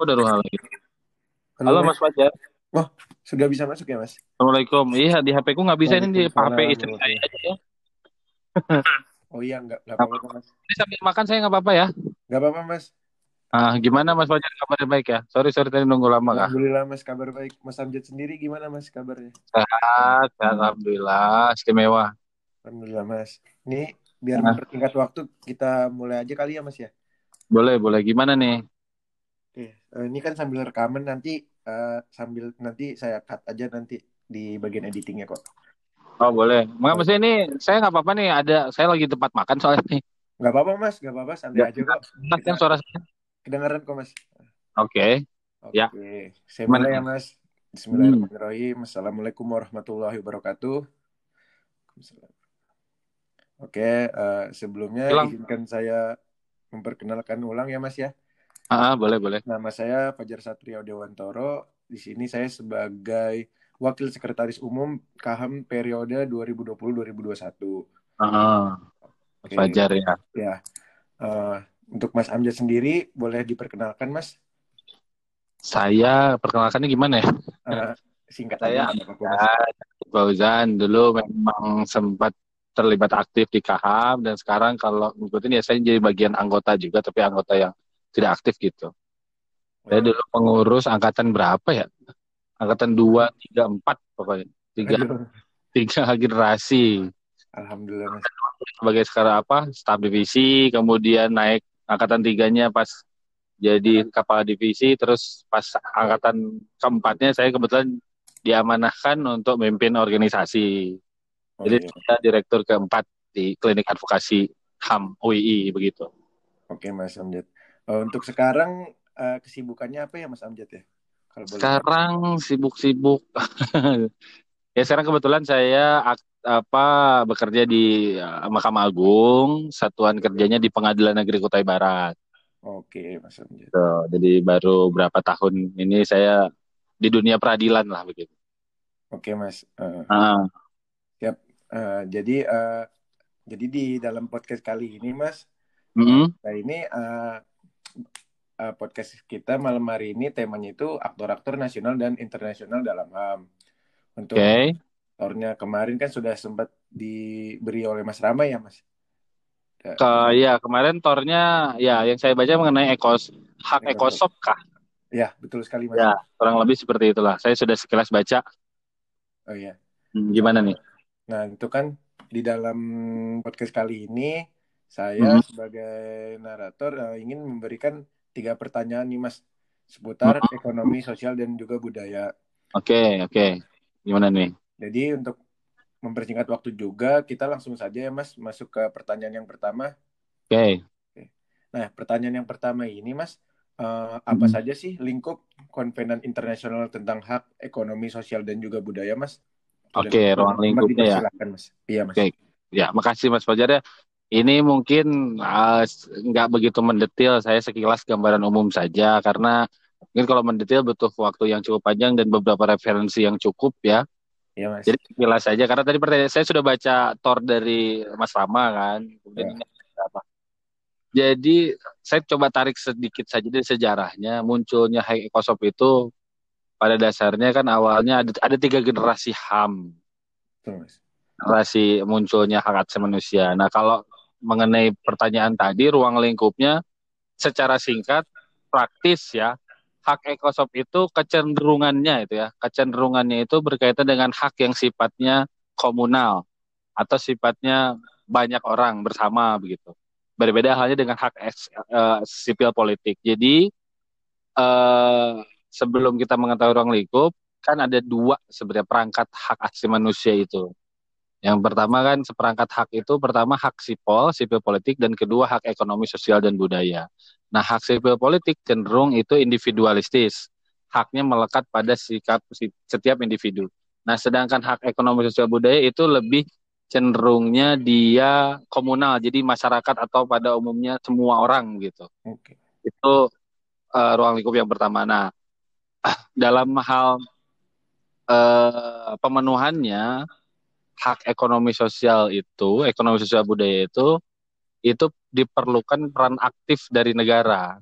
Kok ada ruang lagi? Halo, Mas Fajar. Oh, sudah bisa masuk ya, Mas? Assalamualaikum. Iya, di HP ku nggak bisa ini di HP istri saya aja ya. oh iya, nggak nggak apa-apa, Mas. Ini sambil makan saya nggak apa-apa ya? Nggak apa-apa, Mas. Ah, gimana Mas Fajar kabarnya baik ya? Sorry, sorry tadi nunggu lama kah? Alhamdulillah Mas kabar baik. Mas Amjad sendiri gimana Mas kabarnya? Sehat, alhamdulillah, istimewa. Alhamdulillah Mas. Ini biar nah. mempertingkat waktu kita mulai aja kali ya Mas ya. Boleh, boleh. Gimana nih? Oke, uh, ini kan sambil rekaman nanti uh, sambil nanti saya cut aja nanti di bagian editingnya kok. Oh boleh. Mak, maksudnya ini saya nggak apa-apa nih ada saya lagi tempat makan soalnya nih. Nggak apa-apa mas, nggak apa-apa santai aja kok. Mas kan suara saya. Kedengaran kok mas. Oke. Okay. Ya. Saya mulai ya mas. Bismillahirrahmanirrahim. Hmm. Assalamualaikum warahmatullahi wabarakatuh. Oke, uh, sebelumnya Hilang. izinkan saya memperkenalkan ulang ya Mas ya. Ah, boleh boleh. Nama saya Fajar Satrio Dewantoro. Di sini saya sebagai Wakil Sekretaris Umum KAHAM periode 2020-2021. Ah, okay. Fajar ya. Ya. Uh, untuk Mas Amjad sendiri, boleh diperkenalkan Mas? Saya perkenalkannya gimana ya? Uh, singkat saya Fauzan dulu memang sempat terlibat aktif di KAHAM dan sekarang kalau ngikutin ya saya jadi bagian anggota juga tapi anggota yang tidak aktif gitu. Saya dulu pengurus angkatan berapa ya? Angkatan dua, tiga, empat pokoknya. Tiga, tiga generasi. Alhamdulillah. Sebagai sekarang apa? Staf divisi, kemudian naik angkatan tiganya pas jadi kepala divisi, terus pas angkatan keempatnya saya kebetulan diamanahkan untuk memimpin organisasi. Oh, jadi iya. saya direktur keempat di klinik advokasi HAM UII begitu. Oke Mas Amjad. Uh, untuk sekarang uh, kesibukannya apa ya Mas Amjad ya? Kalau sekarang sibuk-sibuk. ya sekarang kebetulan saya apa bekerja di uh, Mahkamah Agung, satuan kerjanya di Pengadilan Negeri Kutai Barat. Oke, Mas Amjad. So, jadi baru berapa tahun ini saya di dunia peradilan lah begitu. Oke, Mas. Uh, uh. Yap. Uh, jadi uh, jadi di dalam podcast kali ini, Mas, mm -hmm. nah ini uh, uh, podcast kita malam hari ini temanya itu aktor-aktor nasional dan internasional dalam HAM. Untuk okay. aktornya kemarin kan sudah sempat diberi oleh Mas Rama ya, Mas? Ke, ya kemarin tornya ya yang saya baca mengenai ekos hak ekosop kah? Ya betul sekali mas. Ya kurang lebih seperti itulah. Saya sudah sekilas baca. Oh iya. Hmm, gimana nih? Nah itu kan di dalam podcast kali ini saya hmm. sebagai narator uh, ingin memberikan tiga pertanyaan nih Mas seputar hmm. ekonomi, sosial dan juga budaya. Oke, okay, oke. Okay. Gimana nih? Jadi untuk mempersingkat waktu juga kita langsung saja ya Mas masuk ke pertanyaan yang pertama. Oke. Okay. Nah, pertanyaan yang pertama ini Mas uh, apa hmm. saja sih lingkup konvenan internasional tentang hak ekonomi, sosial dan juga budaya Mas? Oke, okay, ruang lingkupnya ya. Silakan Mas. Iya Mas. Oke. Okay. Ya, makasih Mas Fajar ya. Ini mungkin uh, nggak begitu mendetil, saya sekilas gambaran umum saja karena mungkin kalau mendetil butuh waktu yang cukup panjang dan beberapa referensi yang cukup ya. Iya mas. Jadi sekilas saja karena tadi pertanyaan saya sudah baca tor dari Mas Rama kan. Kemudian ya. apa? Jadi saya coba tarik sedikit saja dari sejarahnya munculnya High Ecosop itu pada dasarnya kan awalnya ada, ada tiga generasi HAM. Terus. Generasi munculnya hak asasi manusia. Nah kalau mengenai pertanyaan tadi ruang lingkupnya secara singkat praktis ya hak ekosop itu kecenderungannya itu ya kecenderungannya itu berkaitan dengan hak yang sifatnya komunal atau sifatnya banyak orang bersama begitu. Berbeda halnya dengan hak uh, sipil politik. Jadi uh, sebelum kita mengetahui ruang lingkup kan ada dua sebenarnya perangkat hak asasi manusia itu yang pertama kan seperangkat hak itu pertama hak sipol, sipil politik dan kedua hak ekonomi sosial dan budaya. Nah, hak sipil politik cenderung itu individualistis. Haknya melekat pada sikap setiap individu. Nah, sedangkan hak ekonomi sosial budaya itu lebih cenderungnya dia komunal, jadi masyarakat atau pada umumnya semua orang gitu. Oke. Itu uh, ruang lingkup yang pertama. Nah, dalam hal uh, pemenuhannya hak ekonomi sosial itu, ekonomi sosial budaya itu, itu diperlukan peran aktif dari negara.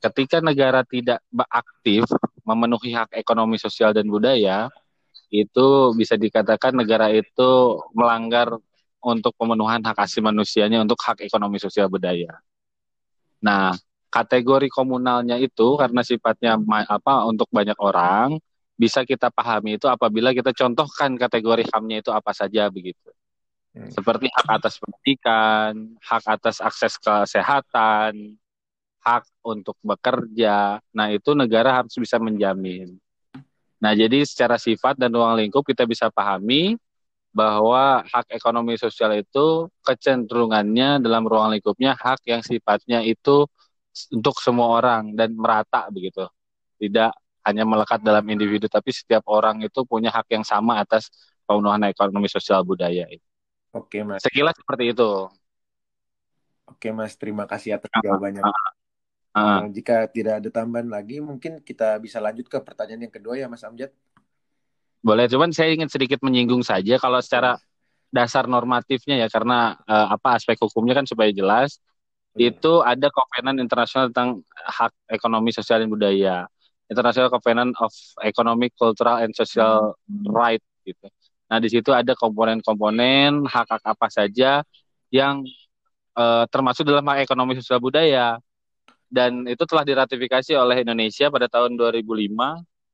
ketika negara tidak aktif memenuhi hak ekonomi sosial dan budaya, itu bisa dikatakan negara itu melanggar untuk pemenuhan hak asasi manusianya untuk hak ekonomi sosial budaya. Nah, kategori komunalnya itu karena sifatnya apa untuk banyak orang bisa kita pahami itu apabila kita contohkan kategori HAM-nya itu apa saja begitu. Hmm. Seperti hak atas pendidikan, hak atas akses kesehatan, hak untuk bekerja. Nah, itu negara harus bisa menjamin. Nah, jadi secara sifat dan ruang lingkup kita bisa pahami bahwa hak ekonomi sosial itu kecenderungannya dalam ruang lingkupnya hak yang sifatnya itu untuk semua orang dan merata begitu. Tidak hanya melekat dalam individu tapi setiap orang itu punya hak yang sama atas pemenuhan ekonomi sosial budaya. Oke, Mas. Sekilas seperti itu. Oke, Mas. Terima kasih atas jawabannya. Uh. jika tidak ada tambahan lagi, mungkin kita bisa lanjut ke pertanyaan yang kedua ya, Mas Amjad. Boleh, cuman saya ingin sedikit menyinggung saja kalau secara dasar normatifnya ya, karena uh, apa aspek hukumnya kan supaya jelas. Hmm. Itu ada Kovenan Internasional tentang hak ekonomi, sosial dan budaya. International Covenant of Economic, Cultural and Social hmm. Right gitu. Nah, di situ ada komponen-komponen hak-hak apa saja yang uh, termasuk dalam hak ekonomi sosial budaya dan itu telah diratifikasi oleh Indonesia pada tahun 2005,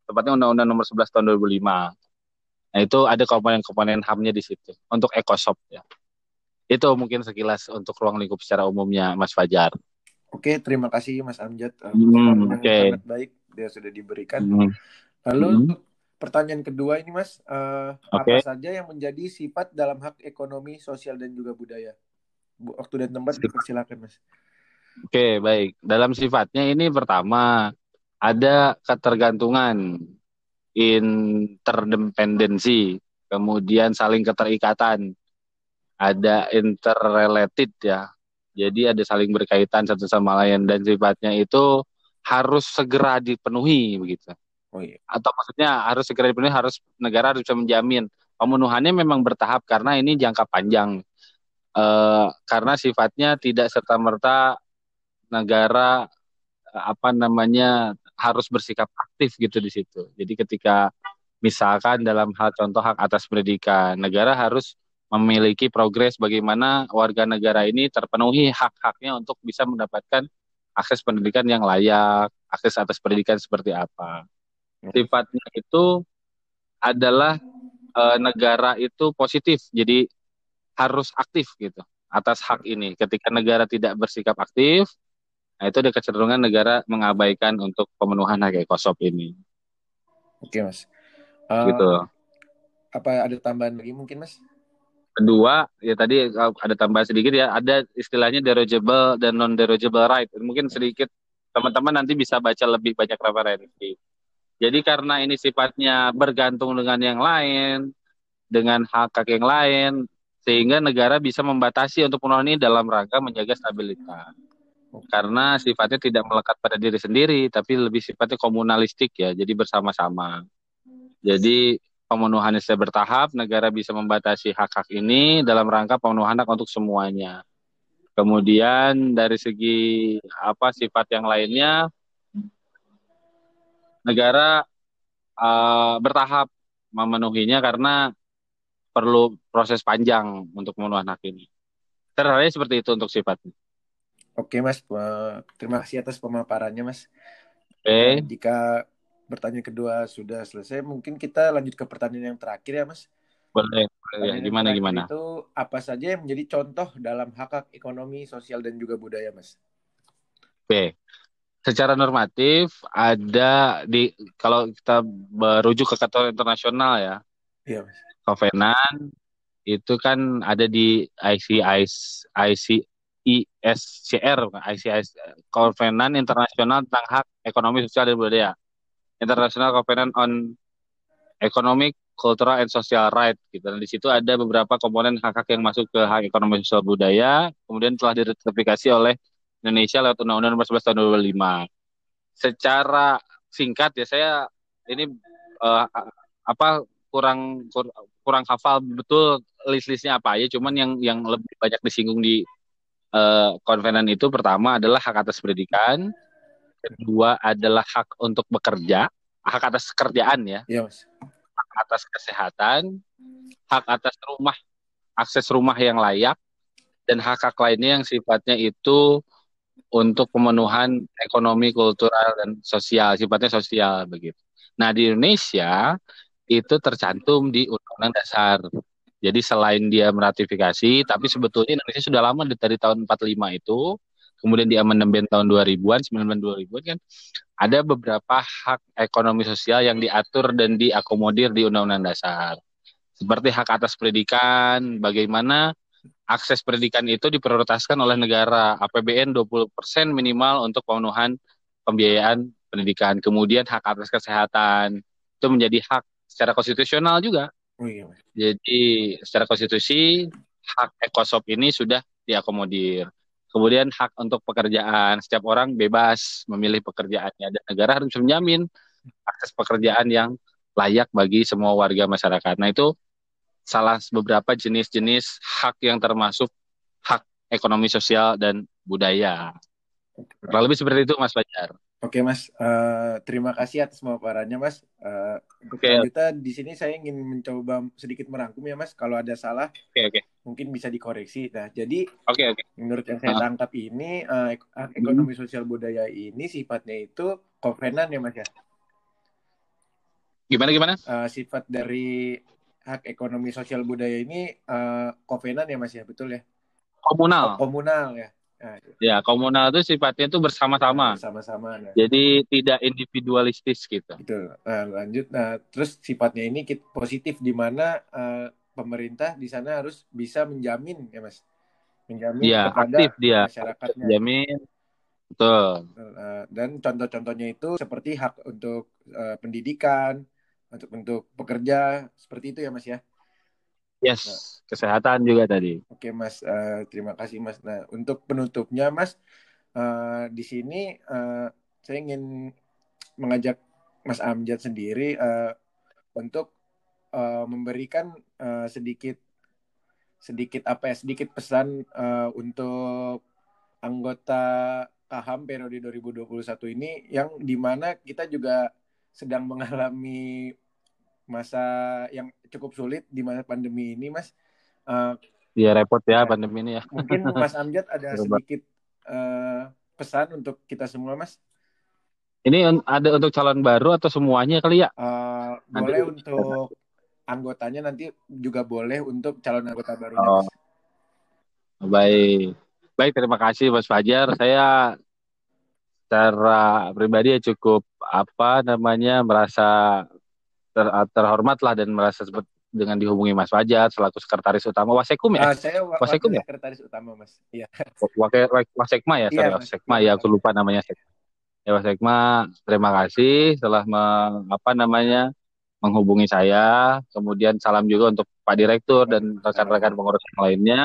tepatnya Undang-Undang Nomor 11 tahun 2005. Nah, itu ada komponen-komponen HAM-nya di situ untuk ECOSOP ya. Itu mungkin sekilas untuk ruang lingkup secara umumnya Mas Fajar. Oke, terima kasih Mas Amjad. Eh, hmm, Oke. Okay. Sangat baik dia sudah diberikan. Hmm. Lalu hmm. pertanyaan kedua ini Mas, uh, okay. apa saja yang menjadi sifat dalam hak ekonomi, sosial dan juga budaya? Waktu dan tempat dipersilakan Mas. Oke, baik. Dalam sifatnya ini pertama ada ketergantungan, interdependensi, kemudian saling keterikatan, ada interrelated ya. Jadi ada saling berkaitan satu sama lain dan sifatnya itu harus segera dipenuhi begitu. Oh iya. Atau maksudnya harus segera dipenuhi, harus negara harus bisa menjamin pemenuhannya memang bertahap karena ini jangka panjang. Uh, karena sifatnya tidak serta merta negara apa namanya harus bersikap aktif gitu di situ. Jadi ketika misalkan dalam hal contoh hak atas pendidikan, negara harus memiliki progres bagaimana warga negara ini terpenuhi hak-haknya untuk bisa mendapatkan akses pendidikan yang layak, akses atas pendidikan seperti apa. Sifatnya itu adalah e, negara itu positif, jadi harus aktif gitu atas hak ini. Ketika negara tidak bersikap aktif, Nah, itu ada kecenderungan negara mengabaikan untuk pemenuhan hak ekosop ini. Oke, Mas. Uh, gitu. Apa ada tambahan lagi mungkin, Mas? Kedua, ya tadi eh, ada tambahan sedikit ya, ada istilahnya derogable dan non derogable right. Mungkin sedikit teman-teman nanti bisa baca lebih banyak referensi. Jadi karena ini sifatnya bergantung dengan yang lain, dengan hak hak yang lain, sehingga negara bisa membatasi untuk pemenuhan ini dalam rangka menjaga stabilitas karena sifatnya tidak melekat pada diri sendiri tapi lebih sifatnya komunalistik ya jadi bersama-sama jadi pemenuhan secara bertahap negara bisa membatasi hak-hak ini dalam rangka pemenuhan hak untuk semuanya kemudian dari segi apa sifat yang lainnya negara uh, bertahap memenuhinya karena perlu proses panjang untuk pemenuhan hak ini terhadap seperti itu untuk sifatnya Oke Mas, terima kasih atas pemaparannya Mas. Oke. Okay. Jika pertanyaan kedua sudah selesai, mungkin kita lanjut ke pertanyaan yang terakhir ya Mas. Boleh, boleh. Ya. Gimana gimana? Itu apa saja yang menjadi contoh dalam hak hak ekonomi, sosial dan juga budaya Mas? Oke. Secara normatif ada di kalau kita merujuk ke kata internasional ya. Iya Mas. Covenant itu kan ada di ICIS IC ISCR, ICIS, Covenant Internasional tentang Hak Ekonomi Sosial dan Budaya. International Covenant on Economic, Cultural and Social Right gitu. Di situ ada beberapa komponen hak-hak yang masuk ke hak ekonomi sosial budaya, kemudian telah diratifikasi oleh Indonesia lewat Undang-Undang Nomor 11 Tahun 2005. Secara singkat ya saya ini uh, apa kurang kur, kurang hafal betul list-listnya apa ya, cuman yang yang lebih banyak disinggung di uh, konvenan itu pertama adalah hak atas pendidikan, kedua adalah hak untuk bekerja, hak atas kerjaan ya. Iya, Mas. Hak atas kesehatan, hak atas rumah, akses rumah yang layak, dan hak-hak lainnya yang sifatnya itu untuk pemenuhan ekonomi, kultural, dan sosial, sifatnya sosial begitu. Nah di Indonesia itu tercantum di Undang-Undang Dasar. Jadi selain dia meratifikasi, tapi sebetulnya Indonesia sudah lama dari tahun 45 itu, kemudian di amandemen tahun 2000-an, 99 2000-an kan ada beberapa hak ekonomi sosial yang diatur dan diakomodir di Undang-Undang Dasar. Seperti hak atas pendidikan, bagaimana akses pendidikan itu diprioritaskan oleh negara, APBN 20% minimal untuk pemenuhan pembiayaan pendidikan. Kemudian hak atas kesehatan itu menjadi hak secara konstitusional juga. Oh, iya. Jadi secara konstitusi hak ekosop ini sudah diakomodir. Kemudian hak untuk pekerjaan, setiap orang bebas memilih pekerjaannya dan negara harus menjamin akses pekerjaan yang layak bagi semua warga masyarakat. Nah itu salah beberapa jenis-jenis hak yang termasuk hak ekonomi sosial dan budaya. Lebih seperti itu Mas Fajar. Oke Mas, uh, terima kasih atas pemaparannya Mas. Uh, Oke. Kita di sini saya ingin mencoba sedikit merangkum ya Mas. Kalau ada salah, oke oke. Mungkin bisa dikoreksi. Nah jadi, oke oke. Menurut yang saya tangkap ini, uh, ekonomi hmm. sosial budaya ini sifatnya itu kovenan ya Mas ya. Gimana gimana? Uh, sifat dari hak ekonomi sosial budaya ini uh, kovenan ya Mas ya, betul ya? Komunal. komunal ya. Nah, ya, komunal itu sifatnya itu bersama-sama. Bersama-sama. Nah. Jadi tidak individualistis gitu. Betul. Nah, lanjut. Nah, terus sifatnya ini positif di mana uh, pemerintah di sana harus bisa menjamin ya, Mas. Menjamin ya, kepada aktif dia. masyarakatnya. Menjamin. Betul. Uh, dan contoh-contohnya itu seperti hak untuk uh, pendidikan, untuk untuk pekerja, seperti itu ya, Mas ya. Yes, nah, kesehatan juga tadi. Oke Mas, uh, terima kasih Mas. Nah untuk penutupnya Mas, uh, di sini uh, saya ingin mengajak Mas Amjad sendiri uh, untuk uh, memberikan uh, sedikit sedikit apa ya sedikit pesan uh, untuk anggota KAHAM periode 2021 ini yang di mana kita juga sedang mengalami masa yang cukup sulit di masa pandemi ini, Mas. Uh, Iya repot ya pandemi ini ya. Mungkin Mas Amjad ada sedikit uh, pesan untuk kita semua, Mas. Ini ada untuk calon baru atau semuanya kali ya? Uh, boleh untuk anggotanya nanti juga boleh untuk calon anggota baru. Oh. Baik, baik terima kasih Mas Fajar. Saya secara pribadi ya cukup apa namanya merasa ter, terhormat lah dan merasa seperti dengan dihubungi Mas Fajar selaku sekretaris utama Wasekum ya? Uh, saya Wasekum ya? Sekretaris utama Mas. Iya. Wakil Wasekma ya, sorry, iya, Wasekma ya, aku lupa namanya. Ya Wasekma, terima kasih telah me, apa namanya menghubungi saya. Kemudian salam juga untuk Pak Direktur dan rekan-rekan pengurus yang lainnya.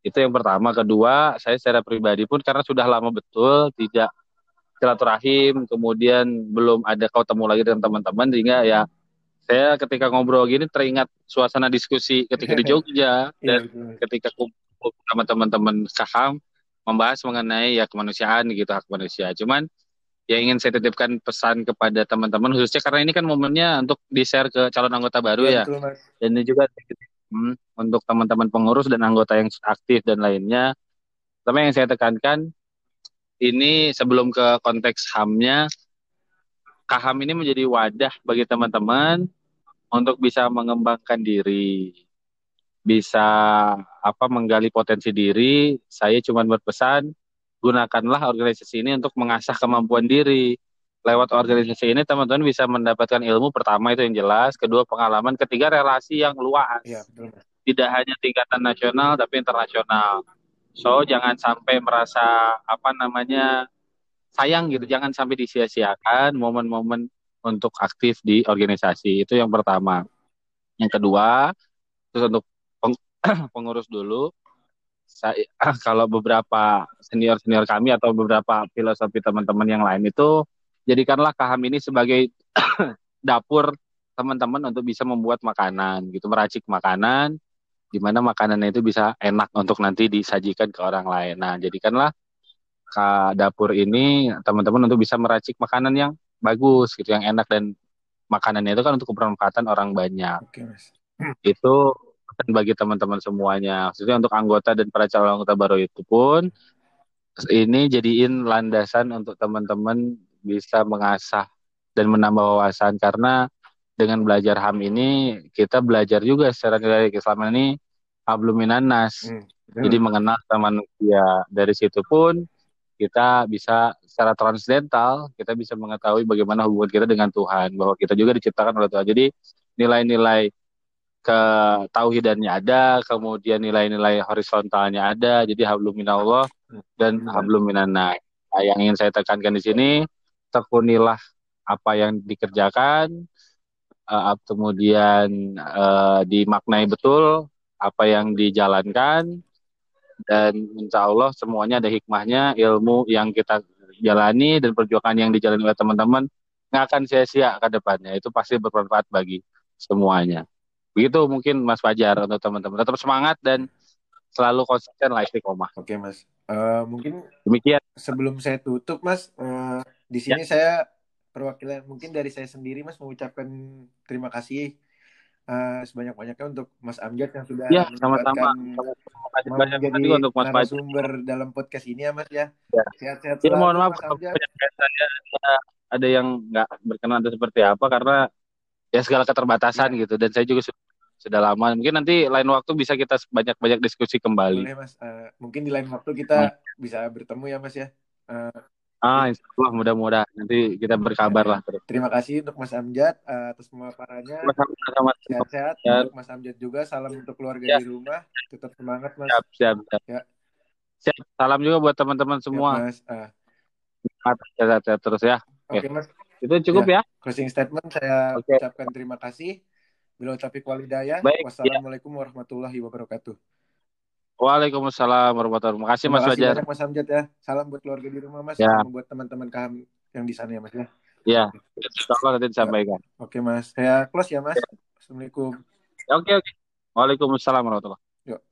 Itu yang pertama. Kedua, saya secara pribadi pun karena sudah lama betul tidak silaturahim, kemudian belum ada ketemu lagi dengan teman-teman sehingga ya saya ketika ngobrol gini teringat suasana diskusi ketika di Jogja iya, dan ketika kumpul sama teman-teman saham membahas mengenai ya kemanusiaan gitu hak manusia. Cuman yang ingin saya titipkan pesan kepada teman-teman khususnya karena ini kan momennya untuk di-share ke calon anggota baru ya. ya. Dan ini juga hmm, untuk teman-teman pengurus dan anggota yang aktif dan lainnya. Pertama yang saya tekankan ini sebelum ke konteks HAM-nya, KHAM ini menjadi wadah bagi teman-teman untuk bisa mengembangkan diri, bisa apa menggali potensi diri. Saya cuma berpesan gunakanlah organisasi ini untuk mengasah kemampuan diri. Lewat organisasi ini teman-teman bisa mendapatkan ilmu pertama itu yang jelas, kedua pengalaman, ketiga relasi yang luas. Ya, betul. Tidak hanya tingkatan nasional tapi internasional So jangan sampai merasa apa namanya sayang gitu, jangan sampai disia-siakan momen-momen untuk aktif di organisasi. Itu yang pertama. Yang kedua, terus untuk peng pengurus dulu, saya kalau beberapa senior-senior kami atau beberapa filosofi teman-teman yang lain itu jadikanlah kaham ini sebagai dapur teman-teman untuk bisa membuat makanan gitu, meracik makanan di mana makanannya itu bisa enak untuk nanti disajikan ke orang lain. Nah, jadikanlah dapur ini teman-teman untuk bisa meracik makanan yang bagus gitu, yang enak dan makanannya itu kan untuk kebermanfaatan orang banyak. Oke, Mas. Itu bagi teman-teman semuanya. Khususnya untuk anggota dan para calon anggota baru itu pun ini jadiin landasan untuk teman-teman bisa mengasah dan menambah wawasan karena dengan belajar HAM ini kita belajar juga secara nilai keislaman ini habluminanas. Hmm, Jadi mengenal manusia. Dari situ pun kita bisa secara transdental kita bisa mengetahui bagaimana hubungan kita dengan Tuhan bahwa kita juga diciptakan oleh Tuhan. Jadi nilai-nilai ketauhidannya ada kemudian nilai-nilai horizontalnya ada. Jadi hablum minallah dan hablum minannas nah, yang ingin saya tekankan di sini tekunilah apa yang dikerjakan uh, kemudian uh, dimaknai betul apa yang dijalankan dan insya Allah semuanya ada hikmahnya ilmu yang kita jalani dan perjuangan yang dijalani oleh teman-teman nggak akan sia-sia ke depannya. Itu pasti bermanfaat bagi semuanya. Begitu mungkin Mas Fajar untuk teman-teman. Tetap semangat dan selalu konsisten lah istiqomah. Oke Mas. Uh, mungkin demikian. sebelum saya tutup Mas uh, di sini ya. saya perwakilan mungkin dari saya sendiri Mas mengucapkan terima kasih uh, sebanyak-banyaknya untuk Mas Amjad yang sudah ya, sama-sama. menjadi untuk Mas narasumber dalam podcast ini ya Mas ya. ya. Sehat-sehat ya, mohon maaf saya ada yang nggak berkenan atau seperti apa karena ya segala keterbatasan ya. gitu dan saya juga sudah, sudah lama mungkin nanti lain waktu bisa kita banyak-banyak diskusi kembali. Boleh Mas, uh, mungkin di lain waktu kita hmm. bisa bertemu ya Mas ya. Uh, Ah, insya Allah mudah-mudahan nanti kita berkabar lah. Terima kasih untuk Mas Amjad uh, atas pemaparannya. Sehat-sehat ya. untuk Mas Amjad juga. Salam untuk keluarga ya. di rumah. Tetap semangat Mas. Siap, siap, siap. Ya. siap. Salam juga buat teman-teman semua. Ya, mas. Uh. Sehat-sehat terus ya. Oke, okay, Mas. Itu cukup ya. ya. Closing statement saya okay. ucapkan terima kasih. Bila tapi walidaya. Wassalamualaikum ya. warahmatullahi wabarakatuh. Waalaikumsalam warahmatullahi wabarakatuh. Makasih Mas Fajar. Banyak Mas Amjad ya. Salam buat keluarga di rumah Mas. Ya. Salam buat teman-teman kami yang di sana ya Mas ya. Iya, insya Allah nanti disampaikan. Ya. Oke Mas, saya close ya Mas. Ya. Assalamualaikum. Ya, oke oke. Waalaikumsalam warahmatullahi wabarakatuh.